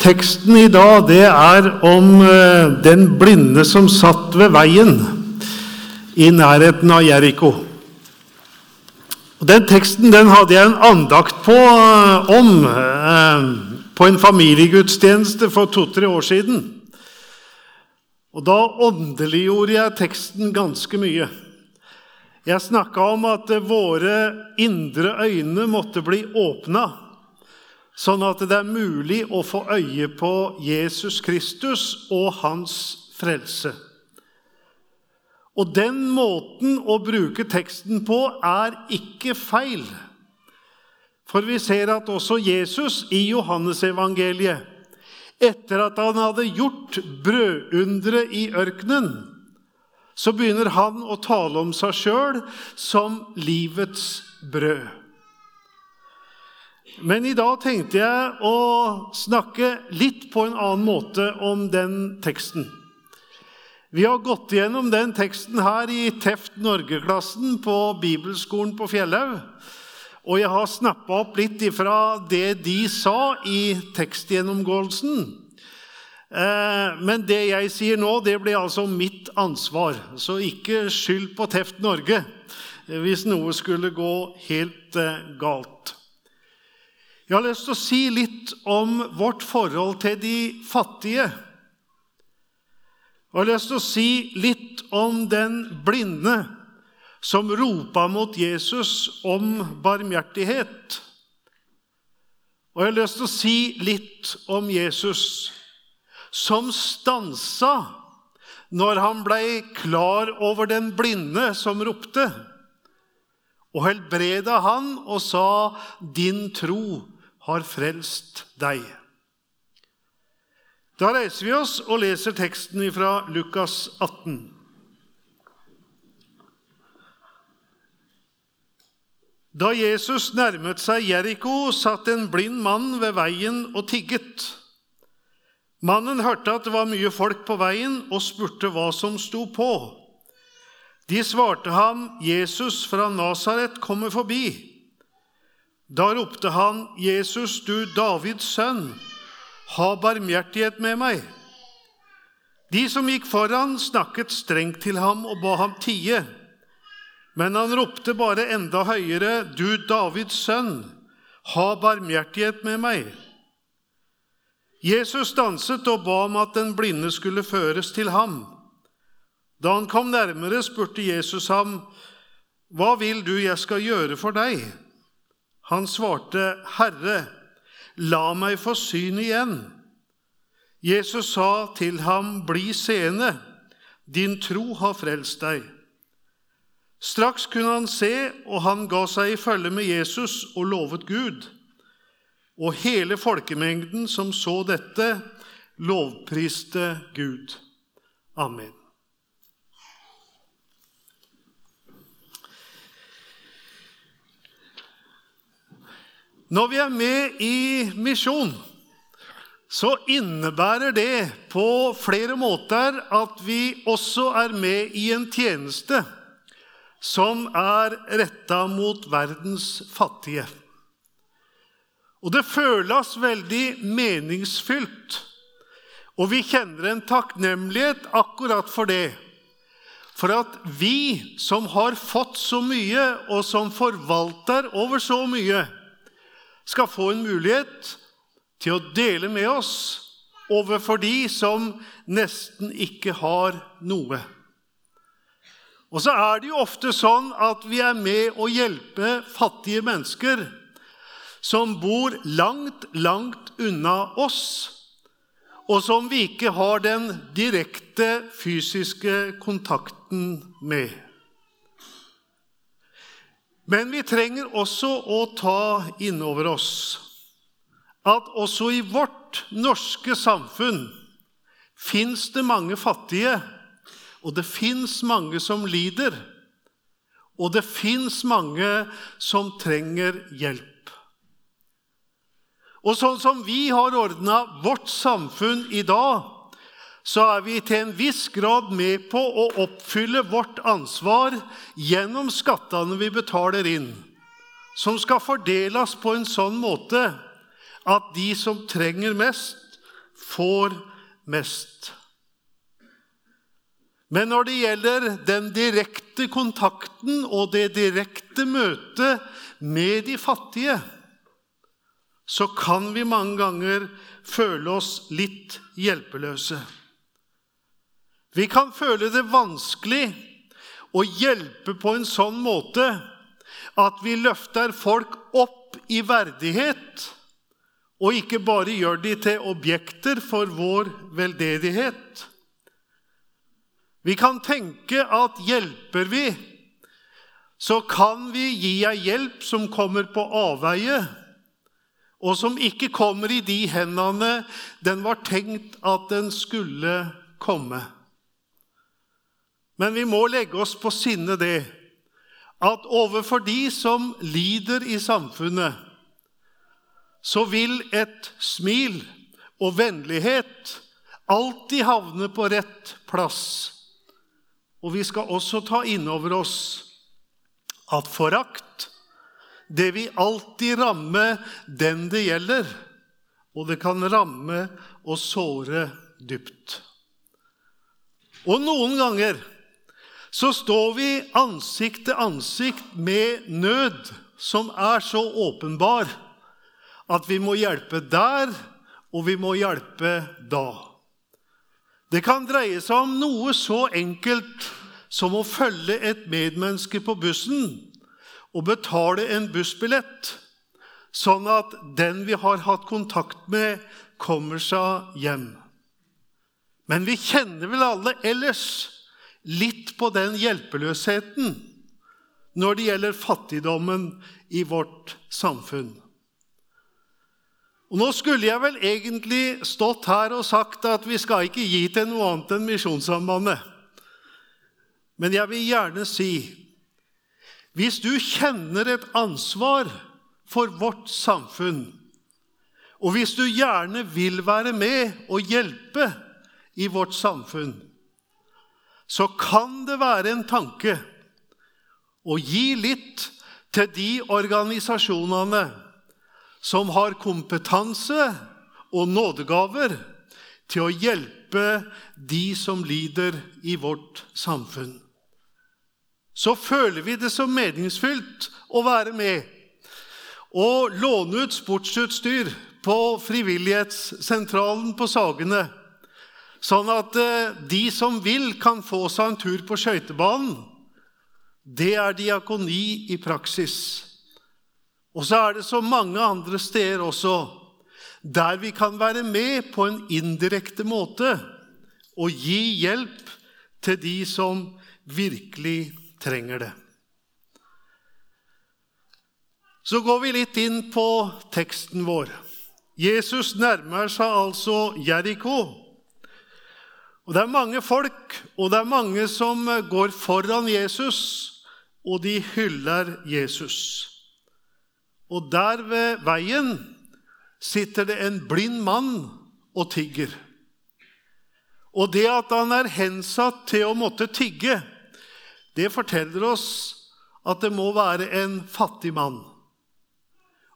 Teksten i dag det er om eh, den blinde som satt ved veien i nærheten av Jeriko. Den teksten den hadde jeg en andakt på eh, om eh, på en familiegudstjeneste for to-tre år siden. Og Da åndeliggjorde jeg teksten ganske mye. Jeg snakka om at våre indre øyne måtte bli åpna sånn at det er mulig å få øye på Jesus Kristus og hans frelse. Og den måten å bruke teksten på er ikke feil. For vi ser at også Jesus i Johannesevangeliet, etter at han hadde gjort brødundre i ørkenen, så begynner han å tale om seg sjøl som livets brød. Men i dag tenkte jeg å snakke litt på en annen måte om den teksten. Vi har gått gjennom den teksten her i Teft Norge-klassen på Bibelskolen på Fjellhaug. Og jeg har snappa opp litt ifra det de sa i tekstgjennomgåelsen. Eh, men det jeg sier nå, det blir altså mitt ansvar. Så ikke skyld på Teft Norge hvis noe skulle gå helt eh, galt. Jeg har lyst til å si litt om vårt forhold til de fattige. Og Jeg har lyst til å si litt om den blinde som ropa mot Jesus om barmhjertighet. Og jeg har lyst til å si litt om Jesus som stansa når han ble klar over den blinde som ropte, og helbreda han og sa, 'Din tro har frelst deg. Da reiser vi oss og leser teksten fra Lukas 18. Da Jesus nærmet seg Jeriko, satt en blind mann ved veien og tigget. Mannen hørte at det var mye folk på veien, og spurte hva som sto på. De svarte ham, 'Jesus fra Nasaret kommer forbi.' Da ropte han, 'Jesus, du Davids sønn, ha barmhjertighet med meg.' De som gikk foran, snakket strengt til ham og ba ham tie. Men han ropte bare enda høyere, 'Du Davids sønn, ha barmhjertighet med meg.' Jesus stanset og ba om at den blinde skulle føres til ham. Da han kom nærmere, spurte Jesus ham, 'Hva vil du jeg skal gjøre for deg?' Han svarte, 'Herre, la meg få syn igjen.' Jesus sa til ham, 'Bli seende, din tro har frelst deg.' Straks kunne han se, og han ga seg i følge med Jesus og lovet Gud. Og hele folkemengden som så dette, lovpriste Gud. Amen. Når vi er med i misjon, så innebærer det på flere måter at vi også er med i en tjeneste som er retta mot verdens fattige. Og det føles veldig meningsfylt, og vi kjenner en takknemlighet akkurat for det. For at vi som har fått så mye, og som forvalter over så mye, skal få en mulighet til å dele med oss overfor de som nesten ikke har noe. Og så er det jo ofte sånn at vi er med å hjelpe fattige mennesker som bor langt, langt unna oss, og som vi ikke har den direkte fysiske kontakten med. Men vi trenger også å ta inn over oss at også i vårt norske samfunn fins det mange fattige, og det fins mange som lider, og det fins mange som trenger hjelp. Og sånn som vi har ordna vårt samfunn i dag, så er vi til en viss grad med på å oppfylle vårt ansvar gjennom skattene vi betaler inn, som skal fordeles på en sånn måte at de som trenger mest, får mest. Men når det gjelder den direkte kontakten og det direkte møtet med de fattige, så kan vi mange ganger føle oss litt hjelpeløse. Vi kan føle det vanskelig å hjelpe på en sånn måte at vi løfter folk opp i verdighet, og ikke bare gjør de til objekter for vår veldedighet. Vi kan tenke at hjelper vi, så kan vi gi ei hjelp som kommer på avveie, og som ikke kommer i de hendene den var tenkt at den skulle komme. Men vi må legge oss på sinne det at overfor de som lider i samfunnet, så vil et smil og vennlighet alltid havne på rett plass. Og vi skal også ta inn over oss at forakt, det vil alltid ramme den det gjelder, og det kan ramme og såre dypt. Og noen ganger så står vi ansikt til ansikt med nød som er så åpenbar at vi må hjelpe der, og vi må hjelpe da. Det kan dreie seg om noe så enkelt som å følge et medmenneske på bussen og betale en bussbillett, sånn at den vi har hatt kontakt med, kommer seg hjem. Men vi kjenner vel alle ellers litt på den hjelpeløsheten når det gjelder fattigdommen i vårt samfunn. Og Nå skulle jeg vel egentlig stått her og sagt at vi skal ikke gi til noe annet enn Misjonssambandet. Men jeg vil gjerne si hvis du kjenner et ansvar for vårt samfunn, og hvis du gjerne vil være med og hjelpe i vårt samfunn, så kan det være en tanke å gi litt til de organisasjonene som har kompetanse og nådegaver til å hjelpe de som lider i vårt samfunn. Så føler vi det som meningsfylt å være med og låne ut sportsutstyr på Frivillighetssentralen på Sagene, sånn at eh, de som vil, kan få seg en tur på skøytebanen. Det er diakoni i praksis. Og så er det så mange andre steder også der vi kan være med på en indirekte måte og gi hjelp til de som virkelig trenger det. Så går vi litt inn på teksten vår. Jesus nærmer seg altså Jeriko. Og Det er mange folk, og det er mange som går foran Jesus, og de hyller Jesus. Og der ved veien sitter det en blind mann og tigger. Og det at han er hensatt til å måtte tigge, det forteller oss at det må være en fattig mann.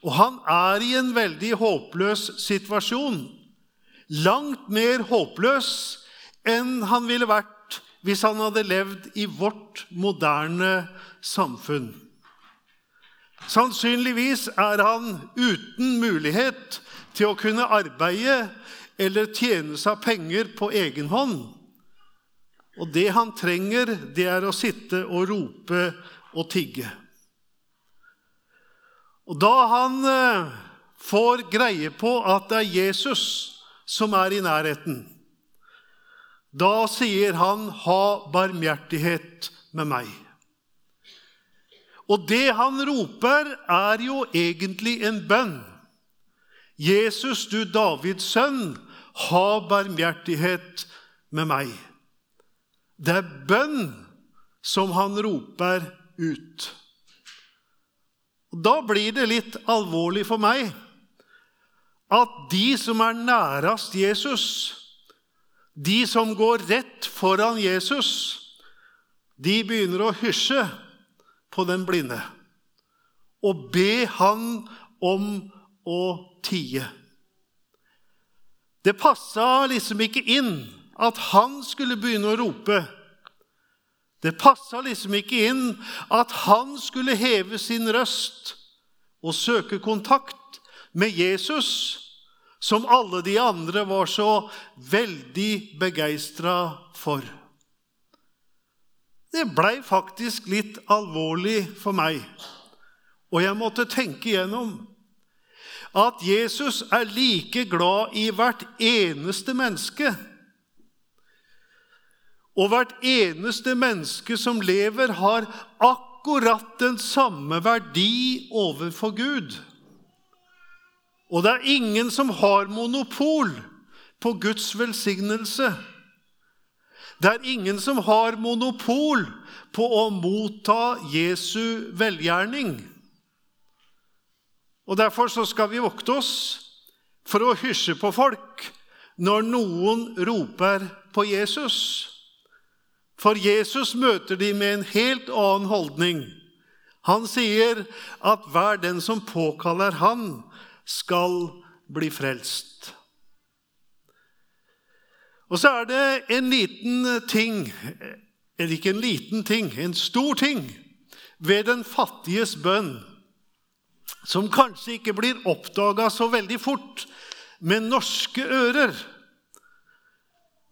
Og han er i en veldig håpløs situasjon. Langt mer håpløs enn han ville vært hvis han hadde levd i vårt moderne samfunn. Sannsynligvis er han uten mulighet til å kunne arbeide eller tjene seg penger på egen hånd. Og det han trenger, det er å sitte og rope og tigge. Og da han eh, får greie på at det er Jesus som er i nærheten, da sier han 'ha barmhjertighet med meg'. Og det han roper, er jo egentlig en bønn. Jesus, du Davids sønn, ha barmhjertighet med meg. Det er bønn som han roper ut. Og Da blir det litt alvorlig for meg at de som er nærest Jesus, de som går rett foran Jesus, de begynner å hysje på den blinde og be han om å tie. Det passa liksom ikke inn at han skulle begynne å rope. Det passa liksom ikke inn at han skulle heve sin røst og søke kontakt med Jesus, som alle de andre var så veldig begeistra for. Det blei faktisk litt alvorlig for meg, og jeg måtte tenke igjennom at Jesus er like glad i hvert eneste menneske. Og hvert eneste menneske som lever, har akkurat den samme verdi overfor Gud. Og det er ingen som har monopol på Guds velsignelse. Det er ingen som har monopol på å motta Jesu velgjerning. Og Derfor så skal vi vokte oss for å hysje på folk når noen roper på Jesus. For Jesus møter de med en helt annen holdning. Han sier at hver den som påkaller Han, skal bli frelst. Og så er det en liten ting, eller ikke en liten ting, en stor ting, ved den fattiges bønn som kanskje ikke blir oppdaga så veldig fort med norske ører,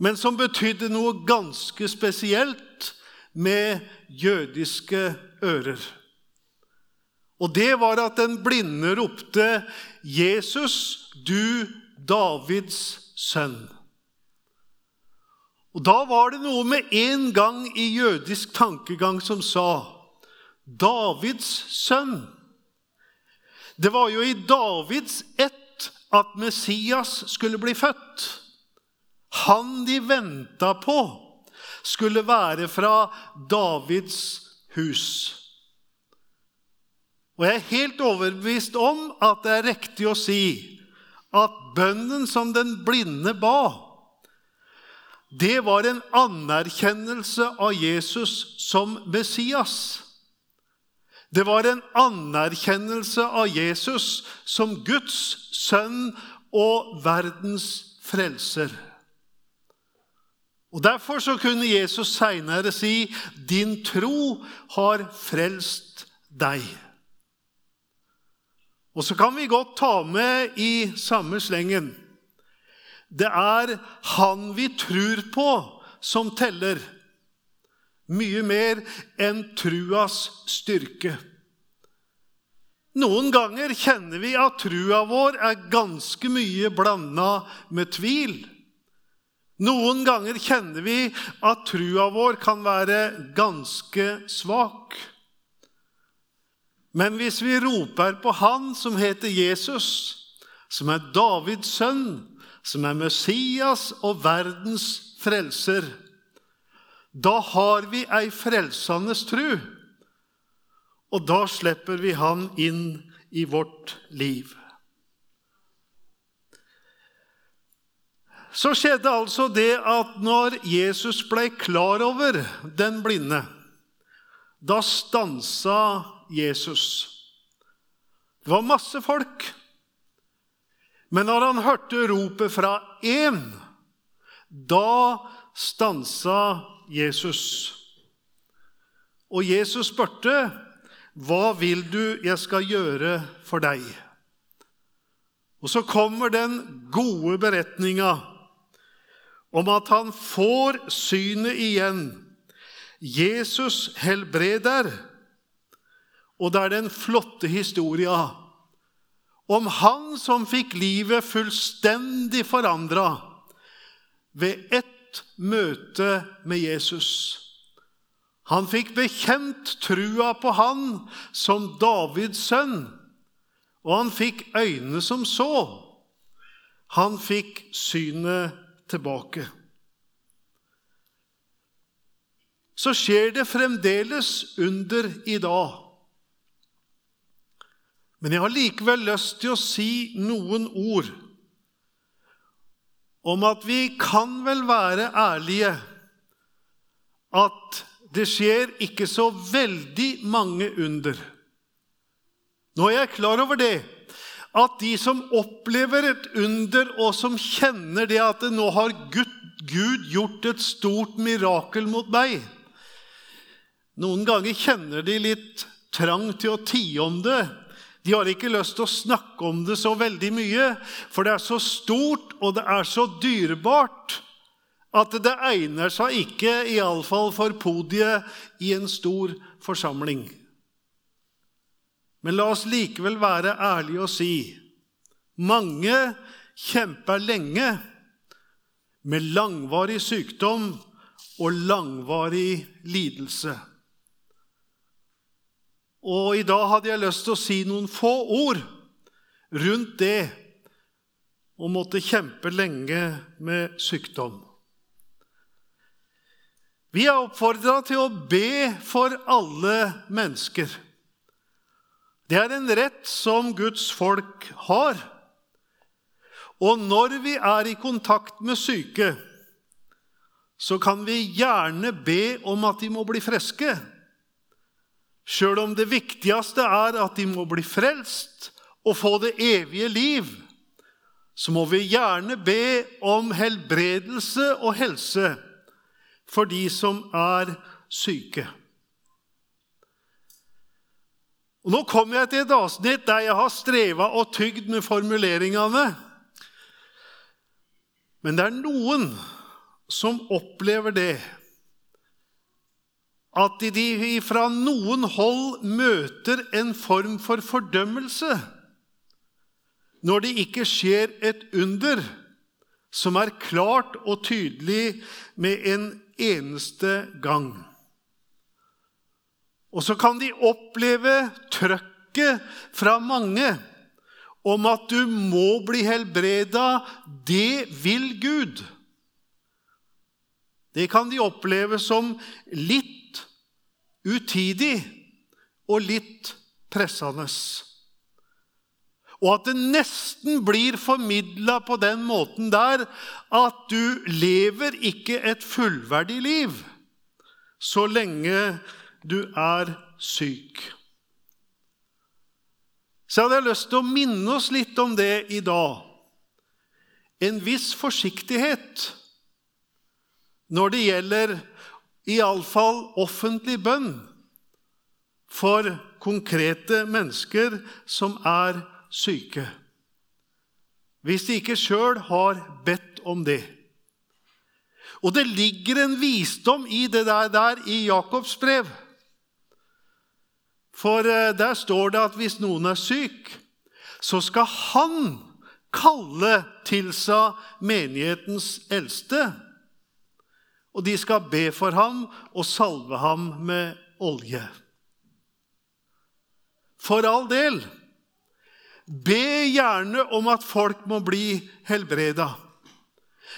men som betydde noe ganske spesielt med jødiske ører. Og det var at den blinde ropte, 'Jesus, du Davids sønn'. Og Da var det noe med en gang i jødisk tankegang som sa, 'Davids sønn'. Det var jo i Davids ett at Messias skulle bli født. Han de venta på, skulle være fra Davids hus. Og jeg er helt overbevist om at det er riktig å si at bønnen som den blinde ba, det var en anerkjennelse av Jesus som Messias. Det var en anerkjennelse av Jesus som Guds sønn og verdens frelser. Og Derfor så kunne Jesus seinere si, 'Din tro har frelst deg'. Og så kan vi godt ta med i samme slengen det er han vi tror på, som teller mye mer enn truas styrke. Noen ganger kjenner vi at trua vår er ganske mye blanda med tvil. Noen ganger kjenner vi at trua vår kan være ganske svak. Men hvis vi roper på Han som heter Jesus, som er Davids sønn, som er Messias og verdens frelser, da har vi ei frelsandes tru, og da slipper vi Han inn i vårt liv. Så skjedde altså det at når Jesus ble klar over den blinde, da stansa Jesus. Det var masse folk. Men når han hørte ropet fra én, da stansa Jesus. Og Jesus spurte, 'Hva vil du jeg skal gjøre for deg?' Og så kommer den gode beretninga om at han får synet igjen. Jesus helbreder. Og det er den flotte historia om han som fikk livet fullstendig forandra ved ett møte med Jesus. Han fikk bekjent trua på han som Davids sønn, og han fikk øyne som så. Han fikk synet tilbake. Så skjer det fremdeles under i dag. Men jeg har likevel lyst til å si noen ord om at vi kan vel være ærlige at det skjer ikke så veldig mange under. Nå er jeg klar over det, at de som opplever et under, og som kjenner det at nå har Gud, gjort et stort mirakel mot meg Noen ganger kjenner de litt trang til å tie om det. De har ikke lyst til å snakke om det så veldig mye, for det er så stort og det er så dyrebart at det egner seg ikke, iallfall for podiet i en stor forsamling. Men la oss likevel være ærlige og si mange kjemper lenge med langvarig sykdom og langvarig lidelse. Og i dag hadde jeg lyst til å si noen få ord rundt det å måtte kjempe lenge med sykdom. Vi er oppfordra til å be for alle mennesker. Det er en rett som Guds folk har. Og når vi er i kontakt med syke, så kan vi gjerne be om at de må bli friske. Sjøl om det viktigste er at de må bli frelst og få det evige liv, så må vi gjerne be om helbredelse og helse for de som er syke. Og Nå kommer jeg til et avsnitt der jeg har streva og tygd med formuleringene. Men det er noen som opplever det at de fra noen hold møter en form for fordømmelse når det ikke skjer et under som er klart og tydelig med en eneste gang. Og så kan de oppleve trøkket fra mange om at du må bli helbreda. Det vil Gud. Det kan de oppleve som litt utidig og litt pressende. Og at det nesten blir formidla på den måten der at du lever ikke et fullverdig liv så lenge du er syk. Så hadde jeg lyst til å minne oss litt om det i dag. En viss forsiktighet når det gjelder iallfall offentlig bønn for konkrete mennesker som er syke. Hvis de ikke sjøl har bedt om det. Og det ligger en visdom i det der, der i Jakobs brev. For eh, der står det at hvis noen er syk, så skal han kalle til seg menighetens eldste og de skal be for ham og salve ham med olje. For all del, be gjerne om at folk må bli helbreda.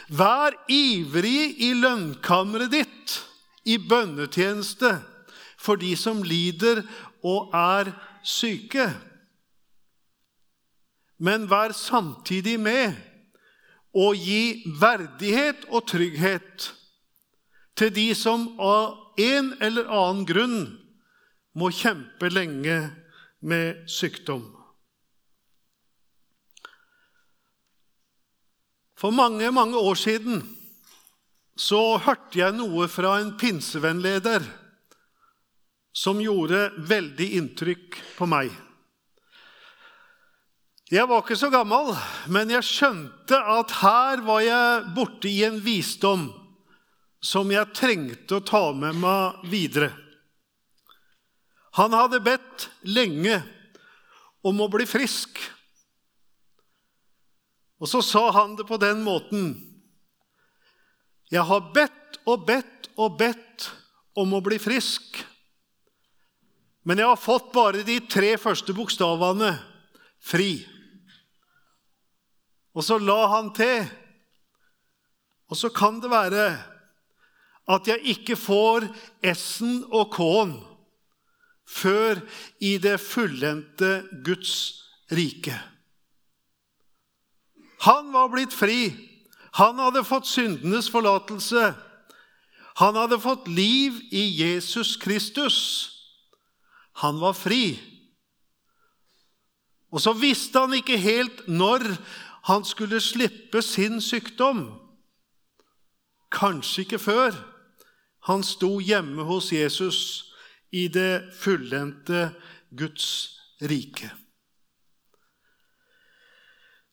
Vær ivrig i lønnkammeret ditt, i bønnetjeneste, for de som lider og er syke. Men vær samtidig med å gi verdighet og trygghet til de som av en eller annen grunn må kjempe lenge med sykdom. For mange, mange år siden så hørte jeg noe fra en pinsevennleder som gjorde veldig inntrykk på meg. Jeg var ikke så gammel, men jeg skjønte at her var jeg borte i en visdom som jeg trengte å ta med meg videre. Han hadde bedt lenge om å bli frisk. Og så sa han det på den måten Jeg har bedt og bedt og bedt om å bli frisk. Men jeg har fått bare de tre første bokstavene fri. Og så la han til. Og så kan det være at jeg ikke får S-en og K-en før i det fullendte Guds rike. Han var blitt fri. Han hadde fått syndenes forlatelse. Han hadde fått liv i Jesus Kristus. Han var fri. Og så visste han ikke helt når han skulle slippe sin sykdom. Kanskje ikke før han sto hjemme hos Jesus i det fullendte Guds rike.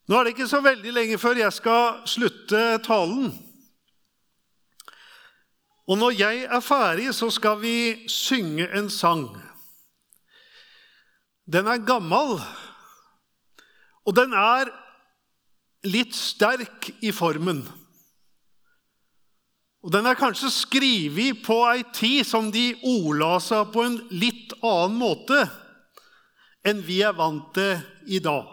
Nå er det ikke så veldig lenge før jeg skal slutte talen. Og når jeg er ferdig, så skal vi synge en sang. Den er gammel, og den er litt sterk i formen. Og Den er kanskje skrevet på ei tid som de ordla seg på en litt annen måte enn vi er vant til i dag.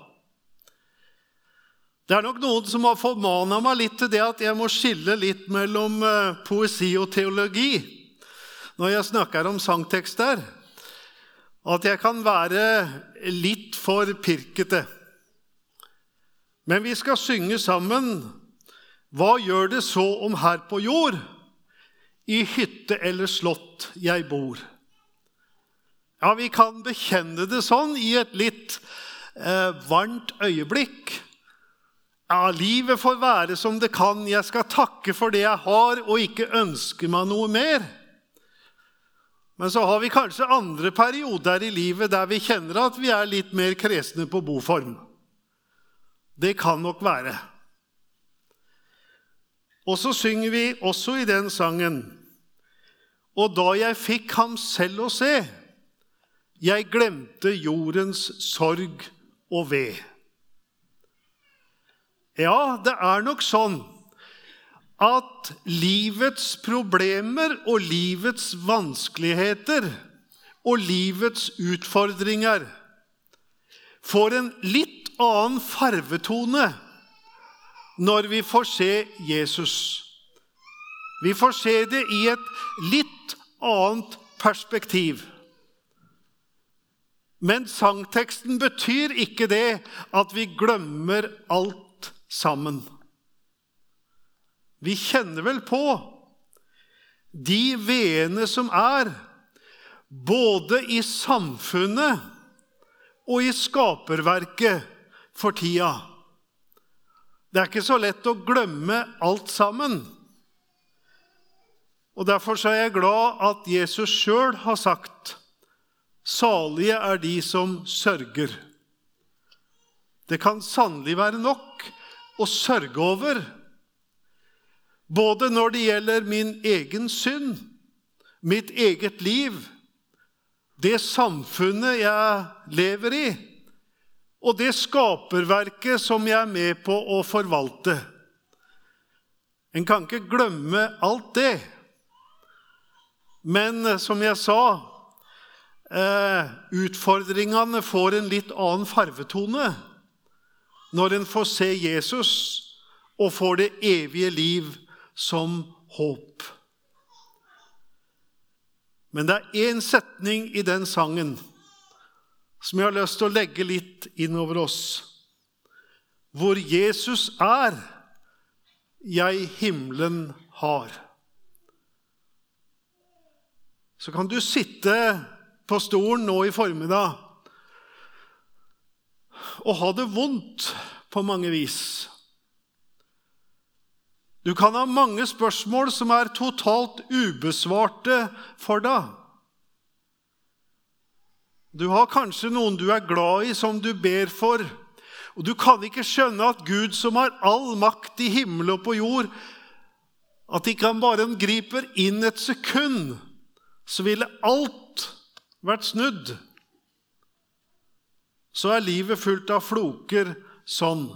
Det er nok noen som har formana meg litt til det at jeg må skille litt mellom eh, poesi og teologi når jeg snakker om sangtekster. At jeg kan være litt for pirkete. Men vi skal synge sammen. Hva gjør det så om her på jord, i hytte eller slott jeg bor? Ja, vi kan bekjenne det sånn i et litt eh, varmt øyeblikk. Ja, livet får være som det kan. Jeg skal takke for det jeg har, og ikke ønske meg noe mer. Men så har vi kanskje andre perioder i livet der vi kjenner at vi er litt mer kresne på boform. Det kan nok være. Og så synger vi også i den sangen Og da jeg fikk ham selv å se, jeg glemte jordens sorg og ved. Ja, det er nok sånn at livets problemer og livets vanskeligheter og livets utfordringer får en litt annen farvetone når vi får se Jesus. Vi får se det i et litt annet perspektiv. Men sangteksten betyr ikke det at vi glemmer alt sammen. Vi kjenner vel på de veene som er, både i samfunnet og i skaperverket for tida. Det er ikke så lett å glemme alt sammen. Og Derfor er jeg glad at Jesus sjøl har sagt salige er de som sørger. Det kan sannelig være nok å sørge over, både når det gjelder min egen synd, mitt eget liv, det samfunnet jeg lever i, og det skaperverket som jeg er med på å forvalte. En kan ikke glemme alt det. Men eh, som jeg sa eh, Utfordringene får en litt annen farvetone når en får se Jesus og får det evige liv som håp. Men det er én setning i den sangen som jeg har lyst til å legge litt innover oss. Hvor Jesus er, jeg himmelen har. Så kan du sitte på stolen nå i formiddag og ha det vondt på mange vis. Du kan ha mange spørsmål som er totalt ubesvarte for deg. Du har kanskje noen du er glad i, som du ber for. Og du kan ikke skjønne at Gud, som har all makt i himmel og på jord, at ikke han bare griper inn et sekund, så ville alt vært snudd. Så er livet fullt av floker sånn.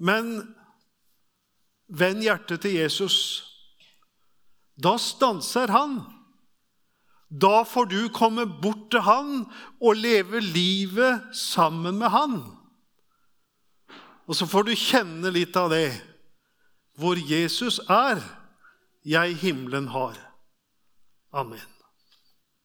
Men vend hjertet til Jesus. Da stanser han. Da får du komme bort til han og leve livet sammen med han. Og så får du kjenne litt av det. Hvor Jesus er, jeg himmelen har. Amen.